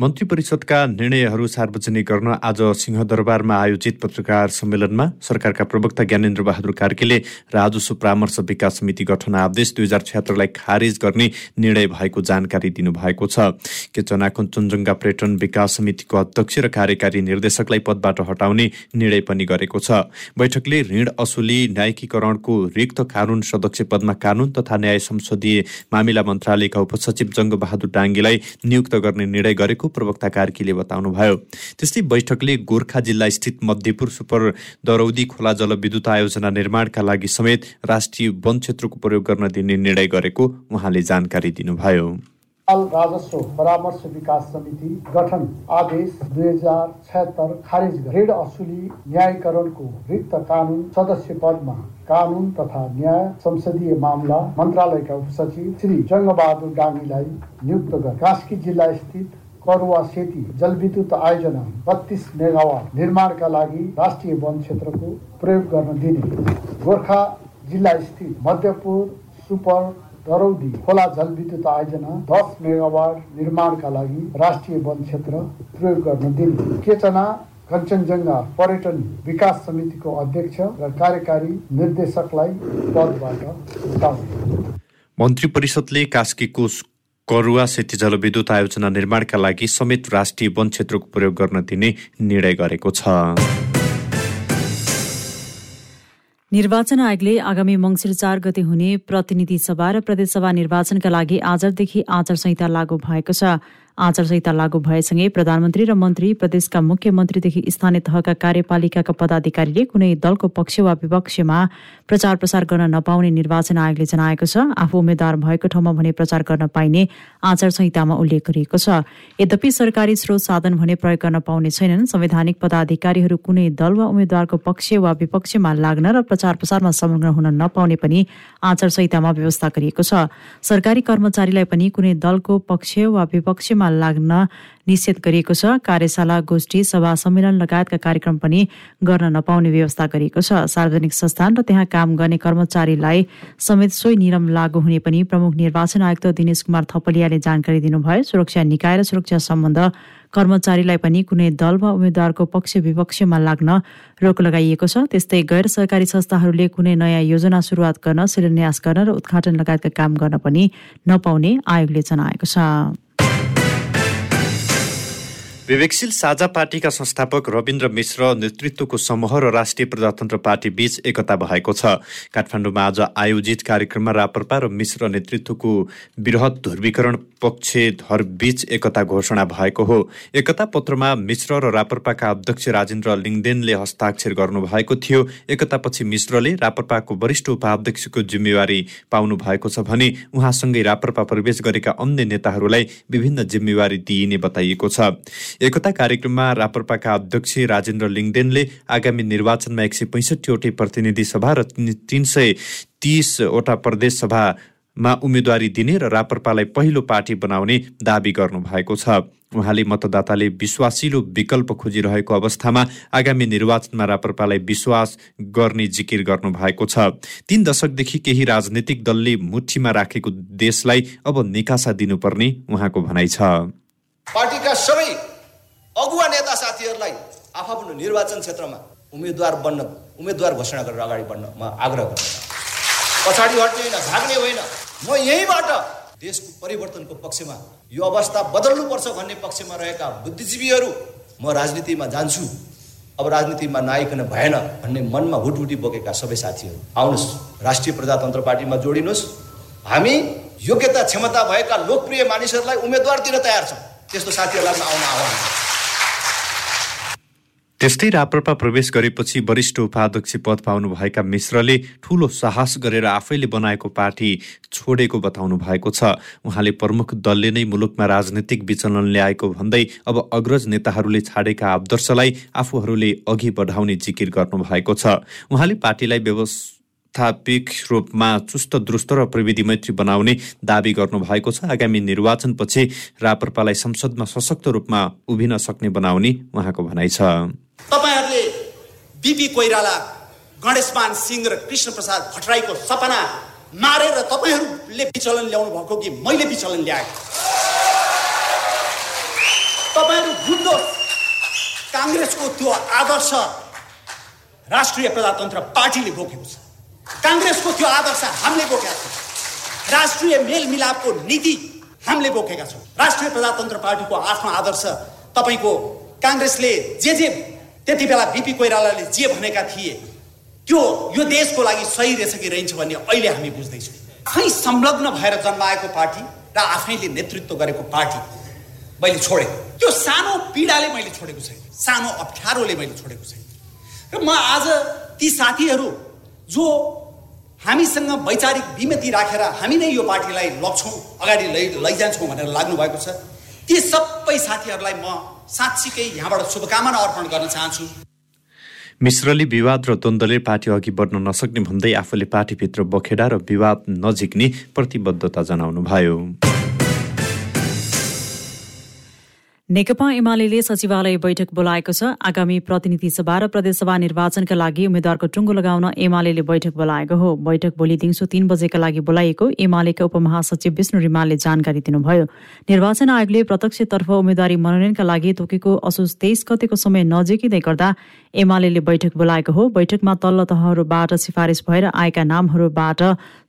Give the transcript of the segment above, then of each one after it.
मन्त्री परिषदका निर्णयहरू सार्वजनिक गर्न आज सिंहदरबारमा आयोजित पत्रकार सम्मेलनमा सरकारका प्रवक्ता ज्ञानेन्द्र बहादुर कार्कीले राजस्व परामर्श विकास समिति गठन आदेश दुई हजार छत्तरलाई खारेज गर्ने निर्णय भएको जानकारी दिनुभएको छ। केचना कञ्चनजङ्घा पर्यटन विकास समितिको अध्यक्ष र कार्यकारी निर्देशकलाई पदबाट हटाउने निर्णय पनि गरेको छ। बैठकले ऋण असुली न्यायिकीकरणको रिक्त कानून सदस्य पदमा कानून तथा न्याय संसदीय मामिला मन्त्रालयका उपसचिव जङ्गबहादुर डाङ्गीलाई नियुक्त गर्ने निर्णय गरेको प्रवक्ता कार्कीले बताउनुभयो। त्यस्तै बैठकले गोर्खा जिल्ला स्थित मध्यपुर सुपर दरौदी खोला जलविद्युत आयोजना निर्माणका लागि समेत राष्ट्रिय वन क्षेत्रको प्रयोग गर्न दिने निर्णय गरेको उहाँले जानकारी दिनुभयो। राजस्व परामर्श विकास समिति गठन आदेश दुई हजार छत्तर खारिज ऋण असुली न्यायीकरणको रिक्त कानुन सदस्य पदमा कानुन तथा न्याय संसदीय मामला मन्त्रालयका उपसचिव श्री जङ्गबहादुर डाङ्गीलाई नियुक्त गरे। कास्की जिल्ला स्थित करुवा सेती जलविद्युत आयोजना बत्तीस मेगावाट निर्माणका लागि राष्ट्रिय वन क्षेत्रको प्रयोग गर्न दिने। गोर्खा जिल्ला स्थित मध्यपुर सुपर दरौदी खोला जलविद्युत आयोजना दस मेगावाट निर्माणका लागि राष्ट्रिय वन क्षेत्र प्रयोग गर्न दिने। केचना कञ्चनजङ्घा पर्यटन विकास समितिको अध्यक्ष र कार्यकारी निर्देशकलाई पदबाट मन्त्री परिषदले कास्कीको करुवा सेती जलविद्युत आयोजना निर्माणका लागि समेत राष्ट्रिय वन क्षेत्रको प्रयोग गर्न दिने निर्णय गरेको छ। निर्वाचन आयोगले आगामी मङ्सिर चार गते हुने प्रतिनिधि सभा र प्रदेशसभा निर्वाचनका लागि आजदेखि आचार संहिता लागू भएको छ। आचार संहिता लागू भएसँगै प्रधानमन्त्री र मन्त्री प्रदेशका मुख्यमन्त्रीदेखि स्थानीय तहका कार्यपालिकाका पदाधिकारीले कुनै दलको पक्ष वा विपक्षमा प्रचार प्रसार गर्न नपाउने निर्वाचन आयोगले जनाएको छ। आफू उम्मेद्वार भएको ठाउँमा भने प्रचार गर्न पाइने आचार संहितामा उल्लेख गरिएको छ। यद्यपि सरकारी स्रोत साधन भने प्रयोग गर्न पाउने छैनन्। संवैधानिक पदाधिकारीहरू कुनै दल वा उम्मेद्वारको पक्ष वा विपक्षमा लाग्न र प्रचार प्रसारमा संलग्न हुन नपाउने पनि आचार संहितामा व्यवस्था गरिएको छ। सरकारी कर्मचारीलाई पनि कुनै दलको पक्ष वा विपक्षमा लाग्न निषेध गरिएको छ। कार्यशाला गोष्ठी सभा सम्मेलन लगायतका कार्यक्रम पनि गर्न नपाउने व्यवस्था गरिएको छ। सार्वजनिक संस्थान र त्यहाँ काम गर्ने कर्मचारीलाई समेत सोही नियम लागू हुने पनि प्रमुख निर्वाचन आयुक्त दिनेश कुमार थपलियाले जानकारी दिनुभयो। सुरक्षा निकाय र सुरक्षा सम्बन्ध कर्मचारीलाई पनि कुनै दल वा उम्मेद्वारको पक्ष विपक्षमा लाग्न रोक लगाइएको छ। त्यस्तै गैर सरकारी संस्थाहरूले कुनै नयाँ योजना सुरुवात गर्न शिलान्यास गर्न र उद्घाटन लगायतका काम गर्न पनि नपाउने आयोगले जनाएको छ। विवेकशील साझा पार्टीका संस्थापक रविन्द्र मिश्र नेतृत्वको समूह र राष्ट्रिय प्रजातन्त्र पार्टी बीच एकता भएको छ। काठमाडौँमा आज आयोजित कार्यक्रममा रापरपा र मिश्र नेतृत्वको वृहत ध्रुवीकरण पक्षधर बीच एकता घोषणा भएको हो। एकता पत्रमा मिश्र र रापरपाका अध्यक्ष राजेन्द्र लिङदेनले हस्ताक्षर गर्नुभएको थियो। एकतापछि मिश्रले रापरपाको वरिष्ठ उपाध्यक्षको जिम्मेवारी पाउनु भएको छ भने उहाँसँगै रापरपा प्रवेश गरेका अन्य नेताहरूलाई विभिन्न जिम्मेवारी दिइने बताइएको छ। एकता कार्यक्रममा रापरपाका अध्यक्ष राजेन्द्र लिङदेनले आगामी निर्वाचनमा एक सय पैँसठीवटै प्रतिनिधि सभा र तिन सय तिसवटा प्रदेश सभामा उम्मेद्वारी दिने र रापरपालाई पहिलो पार्टी बनाउने दावी गर्नुभएको छ। उहाँले मतदाताले विश्वासिलो विकल्प खोजिरहेको अवस्थामा आगामी निर्वाचनमा रापरपालाई विश्वास गर्ने जिकिर गर्नुभएको छ। तीन दशकदेखि केही राजनैतिक दलले मुठीमा राखेको देशलाई अब निकासा दिनुपर्ने उहाँको भनाइ छ। पार्टीका सबै अगुवा नेता साथीहरूलाई आफ्नो निर्वाचन क्षेत्रमा उम्मेद्वार बन्न उम्मेद्वार घोषणा गरेर अगाडि बढ्न म आग्रह गर्दछु। पछाडि हट्ने होइन भाग्ने होइन। म यहीँबाट देशको परिवर्तनको पक्षमा यो अवस्था बदल्नुपर्छ भन्ने पक्षमा रहेका बुद्धिजीवीहरू म राजनीतिमा जान्छु। अब राजनीतिमा नायकन भएन भन्ने मनमा हुटहुटी बोकेका सबै साथीहरू आउनुहोस्। राष्ट्रिय प्रजातन्त्र पार्टीमा जोडिनुहोस्। हामी योग्यता क्षमता भएका लोकप्रिय मानिसहरूलाई उम्मेद्वार दिन तयार छौँ। त्यस्तो साथीहरूलाई आउन आह्वान त्यस्तै राप्रपा प्रवेश गरेपछि वरिष्ठ उपाध्यक्ष पद पाउनुभएका मिश्रले ठूलो साहस गरेर आफैले बनाएको पार्टी छोडेको बताउनु भएको छ। उहाँले प्रमुख दलले नै मुलुकमा राजनीतिक विचलन ल्याएको भन्दै अब अग्रज नेताहरूले छाडेका आदर्शलाई आफूहरूले अघि बढाउने जिकिर गर्नुभएको छ। उहाँले पार्टीलाई व्यवस्थापिक रूपमा चुस्त दुरुस्त र प्रविधि मैत्री बनाउने दावी गर्नुभएको छ। आगामी निर्वाचनपछि राप्रपालाई संसदमा सशक्त रूपमा उभिन सक्ने बनाउने उहाँको भनाइ छ। तपाईँहरूले बिपी कोइराला गणेशमान सिंह र कृष्ण प्रसाद भट्टराईको सपना मारेर तपाईँहरूले विचलन ल्याउनु भएको कि मैले विचलन ल्याएको तपाईँहरू बुझ्नुहोस् काङ्ग्रेसको त्यो आदर्श राष्ट्रिय प्रजातन्त्र पार्टीले बोकेको छ। काङ्ग्रेसको त्यो आदर्श हामीले बोकेका छौँ। राष्ट्रिय मेलमिलापको नीति हामीले बोकेका छौँ। राष्ट्रिय प्रजातन्त्र पार्टीको आफ्नो आदर्श तपाईँको काङ्ग्रेसले जे जे त्यति बेला बिपी कोइरालाले जे भनेका थिए त्यो यो देशको लागि सही रहेछ कि रहन्छ भन्ने अहिले हामी बुझ्दैछौँ। खै संलग्न भएर जन्माएको पार्टी र आफैले नेतृत्व गरेको पार्टी मैले छोडेँ। त्यो सानो पीडाले मैले छोडेको छैन। सानो अप्ठ्यारोले मैले छोडेको छैन। र म आज ती साथीहरू जो हामीसँग वैचारिक विमति राखेर हामी नै यो पार्टीलाई लग्छौँ अगाडि लै लैजान्छौँ भनेर लाग्नु भएको छ ती सबै साथीहरूलाई म साँच्चीकै यहाँबाट शुभकामना अर्पण गर्न चाहन्छु। मिश्रले विवाद र द्वन्द्वले पार्टी अघि बढ्न नसक्ने भन्दै आफूले पार्टीभित्र बखेडा र विवाद नझिक्ने प्रतिबद्धता जनाउनुभयो। नेकपा एमाले सचिवालय बैठक बोलाएको छ। आगामी प्रतिनिधि सभा र प्रदेशसभा निर्वाचनका लागि उम्मेद्वारको टुङ्गो लगाउन एमाले बैठक बोलाएको हो। बैठक भोलि दिउँसो तीन बजेका लागि बोलाइएको एमालेका उपमहासचिव विष्णु रिमालले जानकारी दिनुभयो। निर्वाचन आयोगले प्रत्यक्षतर्फ उम्मेद्वारी मनोनयनका लागि तोकेको असोज तेइस गतेको समय नजिकिँदै गर्दा एमाले बैठक बोलाएको हो। बैठकमा तल्लो तहहरूबाट सिफारिस भएर आएका नामहरूबाट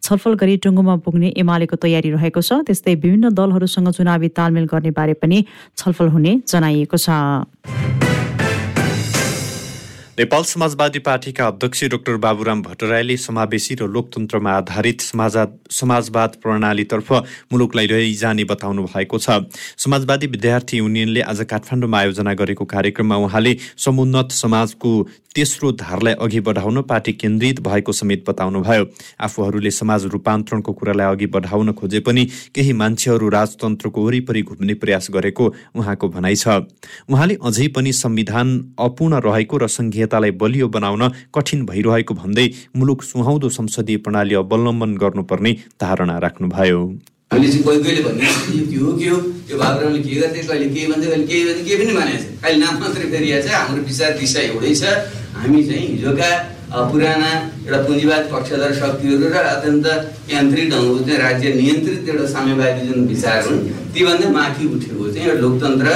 छलफल गरी टुङ्गोमा पुग्ने एमालेको तयारी रहेको छ। त्यस्तै विभिन्न दलहरूसँग चुनावी तालमेल गर्ने बारे पनि छलफल हुने जनाइएको छ। नेपाल समाजवादी पार्टीका अध्यक्ष डाक्टर बाबुराम भट्टराईले समावेशी र लोकतन्त्रमा आधारित समाजवाद प्रणालीतर्फ मुलुकलाई लैजाने बताउनु भएको छ। समाजवादी विद्यार्थी युनियनले आज काठमाडौँमा आयोजना गरेको कार्यक्रममा उहाँले समुन्नत समाजको तेस्रो धारलाई अघि बढाउन पार्टी केन्द्रित भएको समेत बताउनुभयो। आफूहरूले समाज रूपान्तरणको कुरालाई अघि बढाउन खोजे पनि केही मान्छेहरू राजतन्त्रको वरिपरि घुम्ने प्रयास गरेको उहाँको भनाइ छ। उहाँले अझै पनि संविधान अपूर्ण रहेको र संघीयतालाई बलियो बनाउन कठिन भइरहेको भन्दै मुलुक सुहाउँदो संसदीय प्रणाली अवलम्बन गर्नुपर्ने धारणा राख्नुभयो। हामीले चाहिँ कोही कोहीले भन्ने के हो के हो त्यो बाबुरामले के गर्थे कहिले के भन्छ कहिले के भन्छ केही पनि भनेको छ खालि नाम मात्रै फेरिया छ हाम्रो विचार दिशा एउटै छ हामी चाहिँ हिजोका पुराना एउटा पुँजीवाद पक्षधर शक्तिहरू र अत्यन्त यान्त्रिक ढङ्गको चाहिँ राज्य नियन्त्रित एउटा साम्यवादी जुन विचार हुन् तीभन्दा माथि उठेको चाहिँ एउटा लोकतन्त्र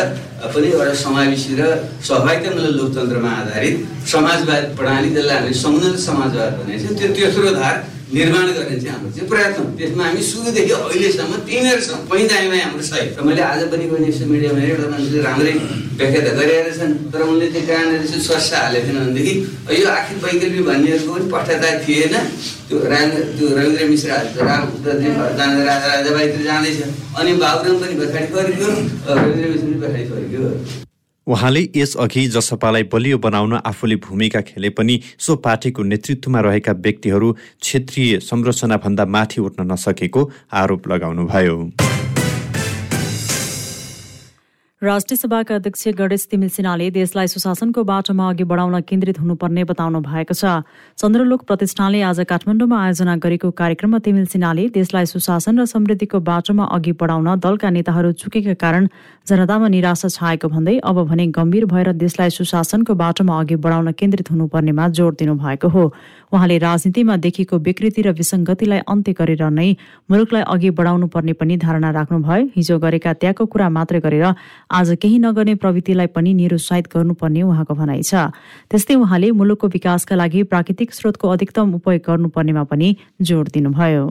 पनि एउटा समावेशी र सहभागितामूलक लोकतन्त्रमा आधारित समाजवाद प्रणाली जसलाई हामीले समुन्नत समाजवाद भनेको छ त्यो तेस्रो धार निर्माण गर्ने चाहिँ हाम्रो चाहिँ प्रयत्न त्यसमा हामी सुरुदेखि अहिलेसम्म तिनीहरू छौँ पैँदाइमा हाम्रो सही र मैले आज पनि यसो मिडियामा एउटा मान्छेले राम्रै व्याख्या त गरिरहेका छन्। तर उनले त्यो कहाँनिर चाहिँ स्वस्थ हालेको थिएन भनेदेखि यो आखिर वैकल्पिक भन्नेहरूको पनि पठ्यता थिएन। त्यो राजेन्द्र त्यो रविन्द्र मिश्र राम जाँदा राजा राजाबाईतिर जाँदैछ। अनि बाबुराम पनि पछाडि फर्क्यो रविन्द्र मिश्र पनि पछाडि फर्क्यो उहाँले यसअघि जसपालाई बलियो बनाउन आफूले भूमिका खेले पनि सो पार्टीको नेतृत्वमा रहेका व्यक्तिहरू क्षेत्रीय संरचनाभन्दा माथि उठ्न नसकेको आरोप लगाउनुभयो। राष्ट्रिय सभाका अध्यक्ष गणेश तिमिल सिन्हाले देशलाई सुशासनको बाटोमा अघि बढाउन केन्द्रित हुनुपर्ने बताउनु भएको छ। चन्द्रलोक प्रतिष्ठानले आज काठमाडौँमा आयोजना गरेको कार्यक्रममा तिमिल सिन्हाले देशलाई सुशासन र समृद्धिको बाटोमा अघि बढाउन दलका नेताहरू चुकेका कारण जनतामा निराशा छाएको भन्दै अब भने गम्भीर भएर देशलाई सुशासनको बाटोमा अघि बढाउन केन्द्रित हुनुपर्नेमा जोड़ दिनुभएको हो। उहाँले राजनीतिमा देखिएको विकृति र विसङ्गतिलाई अन्त्य गरेर नै मुलुकलाई अघि बढाउनु पर्ने पनि धारणा राख्नुभयो। हिजो गरेका त्यागको कुरा मात्रै गरेर आज केही नगर्ने प्रवृत्तिलाई पनि निरुत्साहित गर्नुपर्ने उहाँको भनाइ छ। त्यस्तै उहाँले मुलुकको विकासका लागि प्राकृतिक स्रोतको अधिकतम उपयोग गर्नुपर्नेमा पनि जोड दिनुभयो।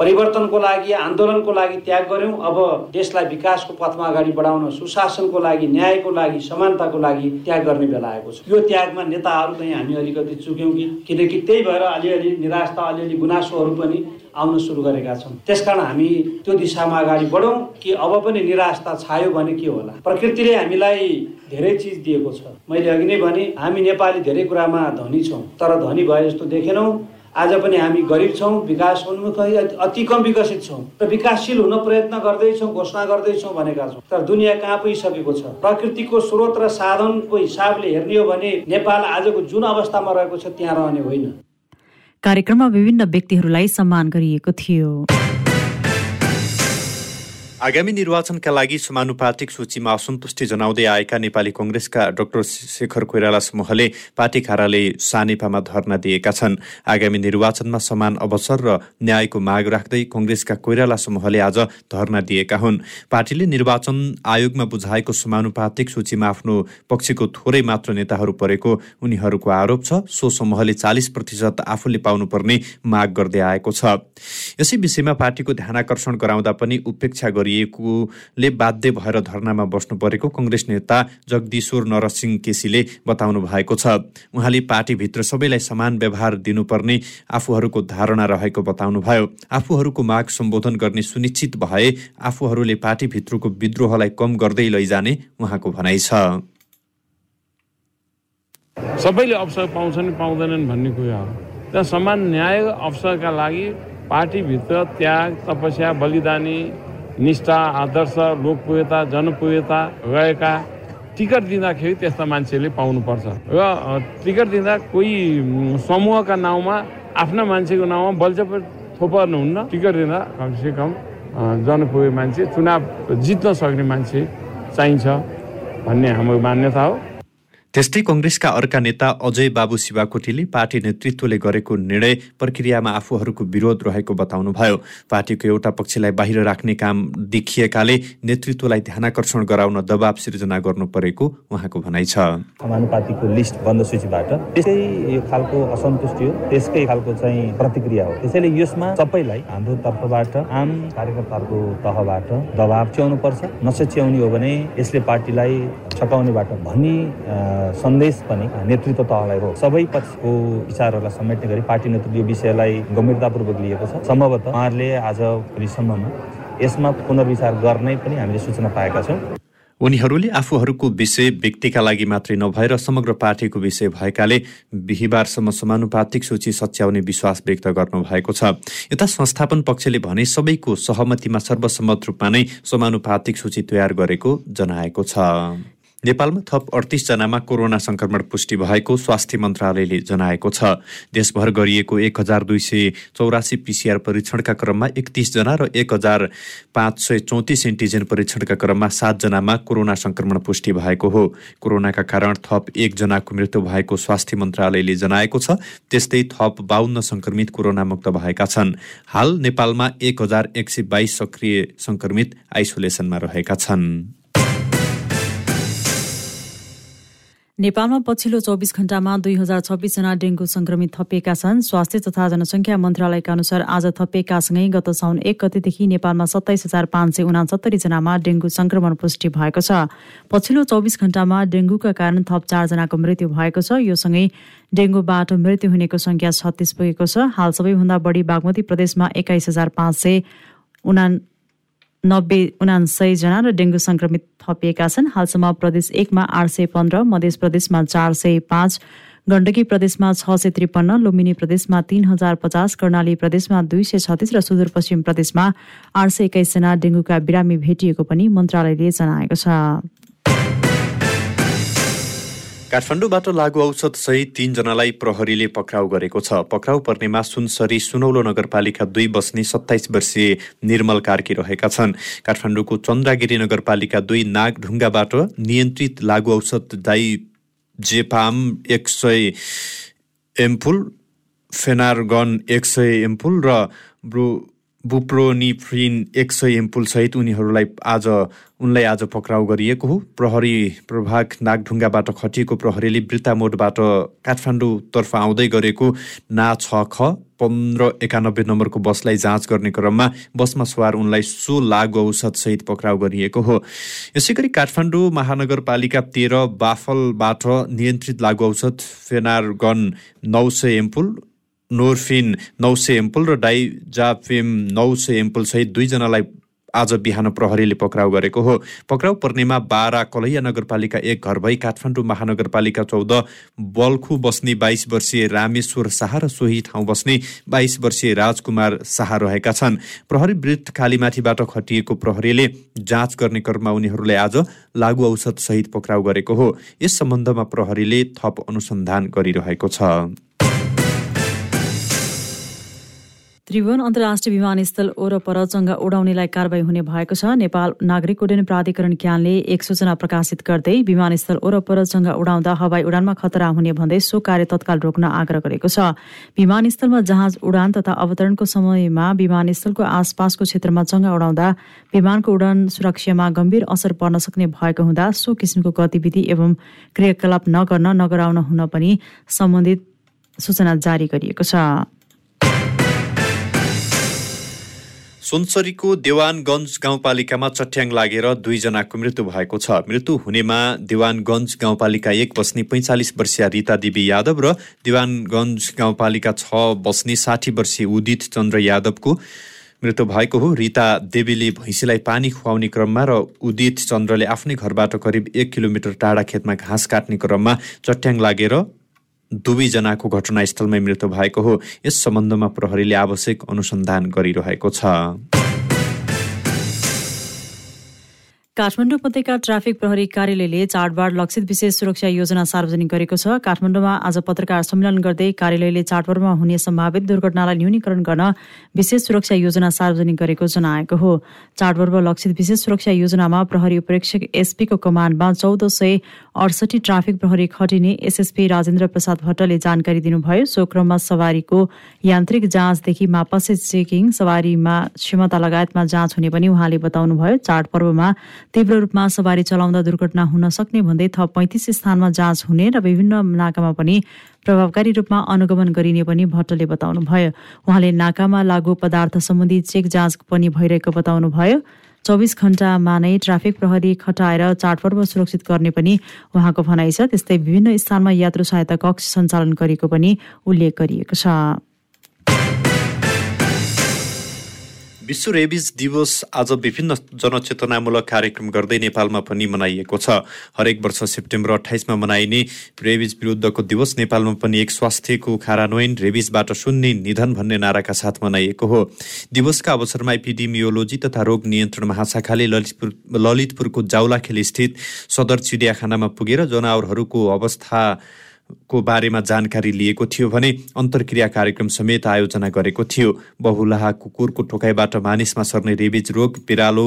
परिवर्तनको लागि आन्दोलनको लागि त्याग गऱ्यौँ अब देशलाई विकासको पथमा अगाडि बढाउन सुशासनको लागि न्यायको लागि समानताको लागि त्याग गर्ने बेला आएको छ। यो त्यागमा नेताहरू चाहिँ हामी अलिकति चुक्यौँ कि किनकि त्यही भएर अलिअलि निराशा अलिअलि गुनासोहरू पनि आउन सुरु गरेका छौँ। त्यसकारण हामी त्यो दिशामा अगाडि बढौँ कि अब पनि निराशा छायो भने के होला? प्रकृतिले हामीलाई धेरै चिज दिएको छ। मैले अघि नै भने हामी नेपाली धेरै कुरामा धनी छौँ तर धनी भए जस्तो देखेनौँ। आज पनि हामी गरिब छौँ विकास उन्मुख अति कम विकसित छौँ। र विकासशील हुन प्रयत्न गर्दैछौँ घोषणा गर्दैछौँ भनेका छौँ। तर दुनियाँ कहाँ पुगिसकेको छ? प्रकृतिको स्रोत र साधनको हिसाबले हेर्ने हो भने नेपाल आजको जुन अवस्थामा रहेको छ त्यहाँ रहने होइन। कार्यक्रममा विभिन्न व्यक्तिहरूलाई सम्मान गरिएको थियो। आगामी निर्वाचनका लागि समानुपातिक सूचीमा असन्तुष्टि जनाउँदै आएका नेपाली कङ्ग्रेसका डाक्टर शेखर कोइराला समूहले पार्टी कार्यालय सानेपामा धरना दिएका छन्। आगामी निर्वाचनमा समान अवसर र न्यायको माग राख्दै कङ्ग्रेसका कोइराला समूहले आज धरना दिएका हुन्। पार्टीले निर्वाचन आयोगमा बुझाएको समानुपातिक सूचीमा आफ्नो पक्षको थोरै मात्र नेताहरू परेको उनीहरूको आरोप छ। सो समूहले चालिस प्रतिशत आफूले पाउनुपर्ने माग गर्दै आएको छ। यसै विषयमा पार्टीको ध्यानकर्षण गराउँदा पनि उपेक्षा गरिएकोले बाध्य भएर धरनामा बस्नु परेको कङ्ग्रेस नेता जगदीश्वर नरसिंह केसीले बताउनु भएको छ। उहाँले पार्टीभित्र सबैलाई समान व्यवहार दिनुपर्ने आफूहरूको धारणा रहेको बताउनुभयो। आफूहरूको माग सम्बोधन गर्ने सुनिश्चित भए आफूहरूले पार्टीभित्रको विद्रोहलाई कम गर्दै लैजाने उहाँको भनाइ छ। सबैले अवसर पाउँछन् पाउँदैनन् भन्ने कुरा हो। त्यहाँ समान न्याय अवसरका लागि पार्टीभित्र त्याग तपस्या बलिदानी निष्ठा आदर्श लोकप्रियता जनप्रियता रहेका टिकट दिँदाखेरि त्यस्ता मान्छेले पाउनुपर्छ। र टिकट दिँदा कोही समूहका नाउँमा आफ्ना मान्छेको नाउँमा बलजब थोपर्नुहुन्न। टिकट दिँदा कमसे कम जनप्रिय मान्छे चुनाव जित्न सक्ने मान्छे चाहिन्छ भन्ने हाम्रो मान्यता हो। त्यस्तै कङ्ग्रेसका अर्का नेता अजय बाबु शिवाकोटीले पार्टी नेतृत्वले गरेको निर्णय प्रक्रियामा आफूहरूको विरोध रहेको बताउनुभयो। पार्टीको एउटा पक्षलाई बाहिर राख्ने काम देखिएकाले नेतृत्वलाई ध्यानकर्षण गराउन दबाव सिर्जना गर्नु परेको उहाँको भनाइ छ। लिस्ट बन्द त्यसै खालको असन्तुष्टि हो त्यसकै खालको चाहिँ प्रतिक्रिया हो। त्यसैले यसमा सबैलाई हाम्रो तर्फबाट आम कार्यकर्ताहरूको तहबाट दबाव च्याउनु पर्छ नसच्याउने हो भने यसले पार्टीलाई छकाउनेबाट भन्ने सन्देश पनि नेतृत्व तहलाई हो। सबै पक्षको विचारहरूलाई समेट्ने गरी पार्टी नेतृत्व यो विषयलाई गम्भीरतापूर्वक लिएको छ। सम्भवतः उहाँहरूले आज भोलिसम्ममा यसमा पुनर्विचार गर्ने पनि हामीले सूचना पाएका छौँ। उनीहरूले आफूहरूको विषय व्यक्तिका लागि मात्रै नभएर समग्र पार्टीको विषय भएकाले बिहिबारसम्म समानुपातिक सूची सच्याउने विश्वास व्यक्त गर्नुभएको छ। यता संस्थापन पक्षले भने सबैको सहमतिमा सर्वसम्मत रूपमा नै समानुपातिक सूची तयार गरेको जनाएको छ। नेपालमा थप अडतिसजनामा कोरोना संक्रमण पुष्टि भएको स्वास्थ्य मन्त्रालयले जनाएको छ। देशभर गरिएको एक हजार दुई सय चौरासी पिसिआर परीक्षणका क्रममा एकतिसजना र एक हजार पाँच सय चौतिस एन्टिजेन परीक्षणका क्रममा सातजनामा कोरोना संक्रमण पुष्टि भएको हो। कोरोनाका कारण थप एकजनाको मृत्यु भएको स्वास्थ्य मन्त्रालयले जनाएको छ। त्यस्तै थप बाहन्न संक्रमित कोरोना मुक्त भएका छन्। हाल नेपालमा एक हजार एक सय बाइस सक्रिय संक्रमित आइसोलेसनमा रहेका छन्। नेपालमा पछिल्लो चौबिस घण्टामा दुई हजार छब्बिसजना डेंगू संक्रमित थपिएका छन्। स्वास्थ्य तथा जनसङ्ख्या मन्त्रालयका अनुसार आज थपिएका सँगै गत साउन एक गतेदेखि नेपालमा सत्ताइस हजार पाँच सय उनासत्तरी जनामा डेंगू संक्रमण पुष्टि भएको छ। पछिल्लो चौबिस घण्टामा डेंगूका कारण थप चारजनाको मृत्यु भएको छ। यो सँगै डेंगूबाट मृत्यु हुनेको संख्या छत्तिस पुगेको छ। हाल सबैभन्दा बढी बागमती प्रदेशमा एक्काइस हजार पाँच सय उना नब्बे उनासयजना र डेङ्गु संक्रमित थपिएका छन्। हालसम्म प्रदेश एकमा आठ सय पन्ध्र मध्य प्रदेशमा चार सय पाँच गण्डकी प्रदेशमा छ सय त्रिपन्न लुम्बिनी प्रदेशमा तीन हजार पचास कर्णाली प्रदेशमा दुई सय छत्तिस र सुदूरपश्चिम प्रदेशमा आठ सय एक्काइसजना डेङ्गुका बिरामी भेटिएको पनि मन्त्रालयले जनाएको छ। काठमाडौँबाट लागु औषध सहित तीनजनालाई प्रहरीले पक्राउ गरेको छ। पक्राउ पर्नेमा सुनसरी सुनौलो नगरपालिका दुई बस्ने सत्ताइस वर्षीय निर्मल कार्की रहेका छन्। काठमाडौँको चन्द्रागिरी नगरपालिका दुई नागढुङ्गाबाट नियन्त्रित लागु औषध दाई जेपाम एक सय एम्पुल फेनारगन एक सय एम्पुल र ब्रु बुप्रोनिफ्रिन एक सय एम्पुलसहित उनीहरूलाई आज उनलाई आज पक्राउ गरिएको हो। प्रहरी प्रभाग नागढुङ्गाबाट खटिएको प्रहरीले वृत्तामोडबाट काठमाडौँतर्फ आउँदै गरेको ना छ ख पन्ध्र एकानब्बे नम्बरको बसलाई जाँच गर्ने क्रममा बसमा सवार उनलाई सो लागु औषधसहित पक्राउ गरिएको हो। यसै गरी काठमाडौँ महानगरपालिका तेह्र बाफलबाट नियन्त्रित लागु औषध फेनारगन नौ सय एम्पुल नोर्फिन नौ सय एम्पुल र डाइजाफिम नौ सय एम्पुलसहित दुईजनालाई आज बिहान प्रहरीले पक्राउ गरेको हो। पक्राउ पर्नेमा बाह्र कलैया नगरपालिका एक घर भई काठमाडौँ महानगरपालिका चौध बल्खु बस्ने बाइस वर्षीय रामेश्वर शाह र सोही ठाउँ बस्ने बाइस वर्षीय राजकुमार शाह रहेका छन्। प्रहरी वृत्त कालीमाथिबाट खटिएको प्रहरीले जाँच गर्ने क्रममा उनीहरूलाई आज लागु औषध सहित पक्राउ गरेको हो। यस सम्बन्धमा प्रहरीले थप अनुसन्धान गरिरहेको छ। त्रिभुवन अन्तर्राष्ट्रिय विमानस्थल ओरपर चङ्गा उडाउनेलाई कारवाही हुने भएको छ। नेपाल नागरिक उड्डयन प्राधिकरण क्यानले एक सूचना प्रकाशित गर्दै विमानस्थल ओरपर चङ्गा उडाउँदा हवाई उडानमा खतरा हुने भन्दै सो कार्य तत्काल रोक्न आग्रह गरेको छ। विमानस्थलमा जहाज उडान तथा अवतरणको समयमा विमानस्थलको आसपासको क्षेत्रमा चङ्गा उडाउँदा विमानको उडान सुरक्षामा गम्भीर असर पर्न सक्ने भएको हुँदा सो किसिमको गतिविधि एवं क्रियाकलाप नगर्न नगराउन हुन पनि सम्बन्धित सूचना जारी गरिएको छ। सुनसरीको देवानगञ्ज गाउँपालिकामा चट्याङ लागेर दुईजनाको मृत्यु भएको छ। मृत्यु हुनेमा देवानगञ्ज गाउँपालिका एक बस्ने पैँचालिस वर्षीय रिता देवी यादव र देवानगञ्ज गाउँपालिका छ बस्ने साठी वर्षीय उदित चन्द्र यादवको मृत्यु भएको हो। रिता देवीले भैँसीलाई पानी खुवाउने क्रममा र उदित चन्द्रले आफ्नै घरबाट करिब एक किलोमिटर टाढा खेतमा घाँस काट्ने क्रममा चट्याङ लागेर दुवैजनाको घटनास्थलमै मृत्यु भएको हो। यस सम्बन्धमा प्रहरीले आवश्यक अनुसन्धान गरिरहेको छ। काठमाडौँ उपत्यका ट्राफिक प्रहरी कार्यालयले चाडबाड लक्षित विशेष सुरक्षा योजना सार्वजनिक गरेको छ। काठमाडौँमा आज पत्रकार सम्मेलन गर्दै कार्यालयले चाडपर्वमा हुने सम्भावित दुर्घटनालाई न्यूनीकरण गर्न विशेष सुरक्षा योजना सार्वजनिक गरेको जनाएको हो। चाडपर्व लक्षित विशेष सुरक्षा योजनामा प्रहरी उपरीक्षक एसपीको कमान्डमा चौध सय अडसठी ट्राफिक प्रहरी खटिने एसएसपी राजेन्द्र प्रसाद भट्टले जानकारी दिनुभयो। सो क्रममा सवारीको यान्त्रिक जाँचदेखि मापसे चेकिङ सवारीमा क्षमता लगायतमा जाँच हुने पनि उहाँले बताउनुभयो। चाडपर्वमा तीव्र रूपमा सवारी चलाउँदा दुर्घटना हुन सक्ने भन्दै थप पैँतिस स्थानमा जाँच हुने र विभिन्न नाकामा पनि प्रभावकारी रूपमा अनुगमन गरिने पनि भट्टले बताउनुभयो। उहाँले नाकामा लागू पदार्थ सम्बन्धी चेक जाँच पनि भइरहेको बताउनुभयो। चौबिस घण्टामा नै ट्राफिक प्रहरी खटाएर चाडपर्व सुरक्षित गर्ने पनि उहाँको भनाइ छ। त्यस्तै विभिन्न स्थानमा यात्रु सहायता कक्ष सञ्चालन गरेको पनि उल्लेख गरिएको छ। विश्व रेबिज दिवस आज विभिन्न जनचेतनामूलक कार्यक्रम गर्दै नेपालमा पनि मनाइएको छ। हरेक वर्ष सेप्टेम्बर अठाइसमा मनाइने रेबिज विरुद्धको दिवस नेपालमा पनि एक स्वास्थ्यको कार्यान्वयन रेबिजबाट शून्य निधन भन्ने नाराका साथ मनाइएको हो। दिवसका अवसरमा एपिडिमियोलोजी तथा रोग नियन्त्रण महाशाखाले ललितपुर ललितपुरको जाउलाखेल स्थित सदर चिडियाखानामा पुगेर जनावरहरूको अवस्था को बारेमा जानकारी लिएको थियो भने अन्तर्क्रिया कार्यक्रम समेत आयोजना गरेको थियो। बहुलाहा कुकुरको टोकाइबाट मानिसमा सर्ने रेबिज रोग बिरालो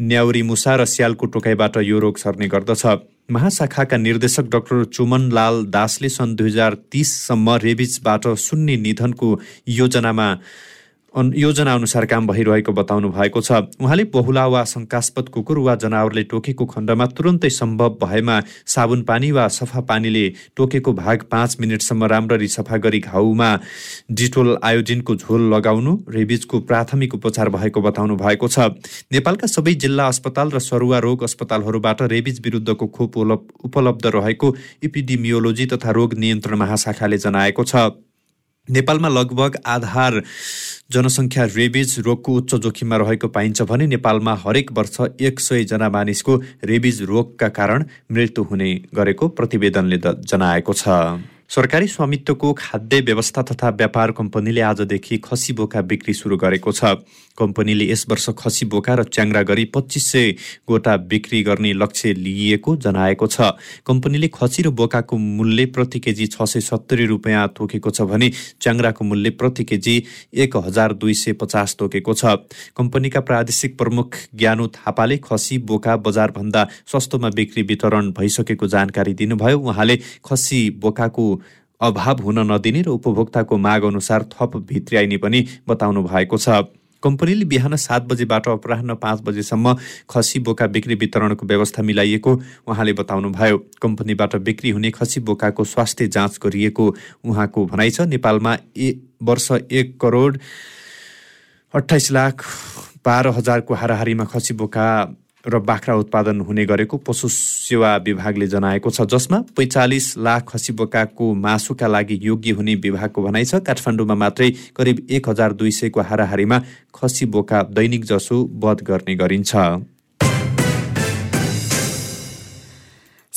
न्याउरी मुसा र स्यालको टोकाइबाट यो रोग सर्ने गर्दछ। महाशाखाका निर्देशक डाक्टर चुमन लाल दासले सन् दुई हजार तिससम्म रेबिजबाट शून्य निधनको योजनामा योजना अनुसार काम भइरहेको बताउनु भएको छ। उहाँले बहुला वा शङ्कास्पद कुकुर वा जनावरले टोकेको खण्डमा तुरन्तै सम्भव भएमा साबुन पानी वा सफा पानीले टोकेको भाग पाँच मिनटसम्म राम्ररी सफा गरी घाउमा डिटोल आयोडिनको झोल लगाउनु रेबिजको प्राथमिक उपचार भएको बताउनु भएको छ। नेपालका सबै जिल्ला अस्पताल र सरुवा रोग अस्पतालहरूबाट रेबिज विरुद्धको खोप उपलब्ध रहेको इपिडिमियोलोजी तथा रोग नियन्त्रण महाशाखाले जनाएको छ। नेपालमा लगभग आधार जनसङ्ख्या रेबिज रोगको उच्च जोखिममा रहेको पाइन्छ भने नेपालमा हरेक वर्ष एक सयजना मानिसको रेबिज रोगका कारण मृत्यु हुने गरेको प्रतिवेदनले जनाएको छ। सरकारी स्वामित्वको खाद्य व्यवस्था तथा व्यापार कम्पनीले आजदेखि खसी बोका बिक्री सुरु गरेको छ। कम्पनीले यस वर्ष खसी बोका र च्याङ्रा गरी पच्चिस सय गोटा बिक्री गर्ने लक्ष्य लिइएको जनाएको छ। कम्पनीले खसी र बोकाको मूल्य प्रति केजी छ सय सत्तरी रुपियाँ तोकेको छ भने च्याङ्राको मूल्य प्रति केजी एक हजार दुई सय पचास तोकेको छ। कम्पनीका प्रादेशिक प्रमुख ज्ञानु थापाले खसी बोका बजारभन्दा सस्तोमा बिक्री वितरण भइसकेको जानकारी दिनुभयो। उहाँले खसी बोकाको अभाव हुन नदिने र उपभोक्ताको माग अनुसार थप भित्र्याइने पनि बताउनु भएको छ। कम्पनीले बिहान सात बजेबाट अपराह पाँच बजेसम्म खसी बोका बिक्री वितरणको व्यवस्था मिलाइएको उहाँले बताउनुभयो। कम्पनीबाट बिक्री हुने खसी बोकाको स्वास्थ्य जाँच गरिएको उहाँको भनाइ छ नेपालमा ए वर्ष एक करोड अठाइस लाख बाह्र हजारको हाराहारीमा खसी बोका र बाख्रा उत्पादन हुने गरेको पशु सेवा विभागले जनाएको छ जसमा पैँचालिस लाख खसी बोकाको मासुका लागि योग्य हुने विभागको भनाइ छ। काठमाडौँमा मात्रै करिब एक हजार दुई सयको हाराहारीमा खसी बोका दैनिक जसो वध गर्ने गरिन्छ।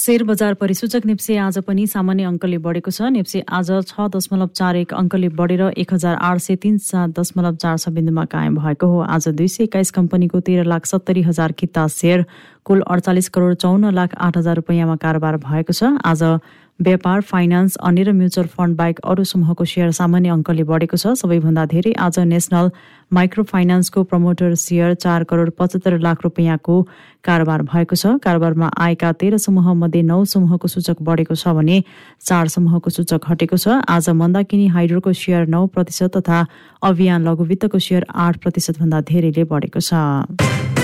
शेयर बजार परिसूचक नेप्से आज पनि सामान्य अङ्कले बढेको छ। नेप्से आज छ दशमलव चार एक अङ्कले बढेर एक हजार आठ सय तिन सात दशमलव चार छ बिन्दुमा कायम भएको हो। आज दुई सय एक्काइस कम्पनीको तेह्र लाख सत्तरी हजार किता सेयर कुल अडचालिस करोड चौन्न लाख आठ हजार रुपियाँमा कारोबार भएको छ। आज व्यापार फाइनान्स अन्य र म्युचुअल फन्ड बाहेक अरू समूहको सेयर सामान्य अङ्कले बढेको छ। सबैभन्दा धेरै आज नेसनल माइक्रो फाइनान्सको प्रमोटर सेयर चार करोड पचहत्तर लाख रुपियाँको कारोबार भएको छ। कारोबारमा आएका तेह्र समूह मध्ये नौ समूहको सूचक बढेको छ भने चार समूहको सूचक हटेको छ। आज मन्दाकिनी हाइड्रोको सेयर नौ प्रतिशत तथा अभियान लघुवित्तको सेयर आठ प्रतिशतभन्दा धेरैले बढेको छ।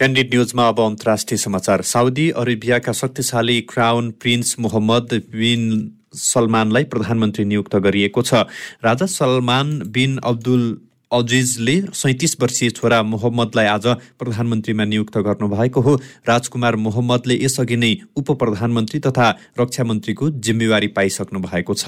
क्यान्डिड न्युजमा अब अन्तर्राष्ट्रिय समाचार। साउदी अरेबियाका शक्तिशाली क्राउन प्रिन्स मोहम्मद बिन सलमानलाई प्रधानमन्त्री नियुक्त गरिएको छ। राजा सलमान बिन अब्दुल अजिजले सैतिस वर्षीय छोरा मोहम्मदलाई आज प्रधानमन्त्रीमा नियुक्त गर्नुभएको हो। राजकुमार मोहम्मदले यसअघि नै उप प्रधानमन्त्री तथा रक्षा मन्त्रीको जिम्मेवारी पाइसक्नु भएको छ।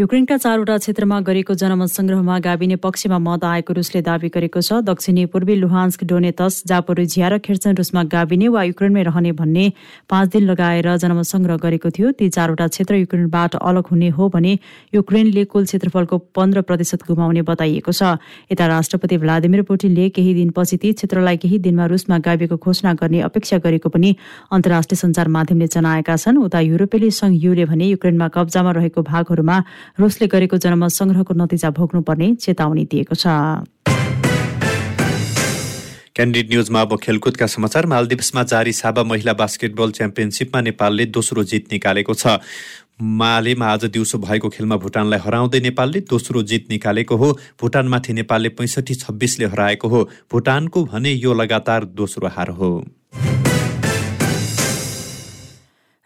युक्रेनका चारवटा क्षेत्रमा गरेको जनमत संग्रहमा गाविने पक्षमा मत आएको रुसले दावी गरेको छ दक्षिणी पूर्वी लुहान्स्क डोनेतस जापोरिझिया र खेर्चन रुसमा गाविने वा युक्रेनमै रहने भन्ने पाँच दिन लगाएर जनमत संग्रह गरेको थियो। ती चारवटा क्षेत्र युक्रेनबाट अलग हुने हो भने युक्रेनले कुल क्षेत्रफलको पन्ध्र प्रतिशत गुमाउने बताइएको छ। यता राष्ट्रपति भ्लादिमिर पुटिनले केही दिनपछि ती क्षेत्रलाई केही दिनमा रुसमा गाविएको घोषणा गर्ने अपेक्षा गरेको पनि अन्तर्राष्ट्रिय सञ्चार माध्यमले जनाएका छन्। उता युरोपेली संघ युले भने युक्रेनमा कब्जामा रहेको भागहरूमा रुसले गरेको जनमत संग्रहको नतिजा भोग्नुपर्ने चेतावनी दिएको छ। क्यान्डिड न्युजमा अब खेलकुदका समाचार। मालदिप्समा जारी साबा महिला बास्केटबल च्याम्पियनसिपमा नेपालले दोस्रो जित निकालेको छ। मालेमा आज दिउँसो भएको खेलमा भुटानलाई हराउँदै नेपालले दोस्रो जित निकालेको हो। भुटानमाथि नेपालले पैँसठी छब्बिसले हराएको हो। भुटानको भने यो लगातार दोस्रो हार हो।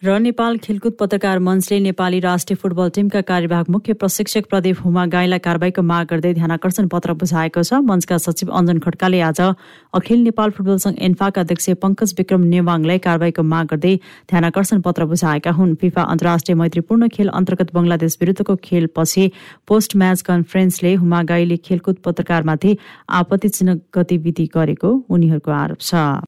र नेपाल खेलकुद पत्रकार मञ्चले नेपाली राष्ट्रिय फुटबल टिमका कार्यवाहक मुख्य प्रशिक्षक प्रदीप हुमा गाईलाई कारवाहीको माग गर्दै ध्यानकर्षण पत्र बुझाएको छ। मञ्चका सचिव अञ्जन खड्काले आज अखिल नेपाल फुटबल संघ एन्फाका अध्यक्ष पङ्कज विक्रम नेवाङलाई कारवाहीको माग गर्दै ध्यानकर्षण पत्र बुझाएका हुन्। फिफा अन्तर्राष्ट्रिय मैत्रीपूर्ण खेल अन्तर्गत बंगलादेश विरुद्धको खेलपछि पोस्ट म्याच कन्फरेन्सले हुमा गाईले खेलकुद पत्रकारमाथि आपत्तिजनक गतिविधि गरेको उनीहरूको आरोप छ।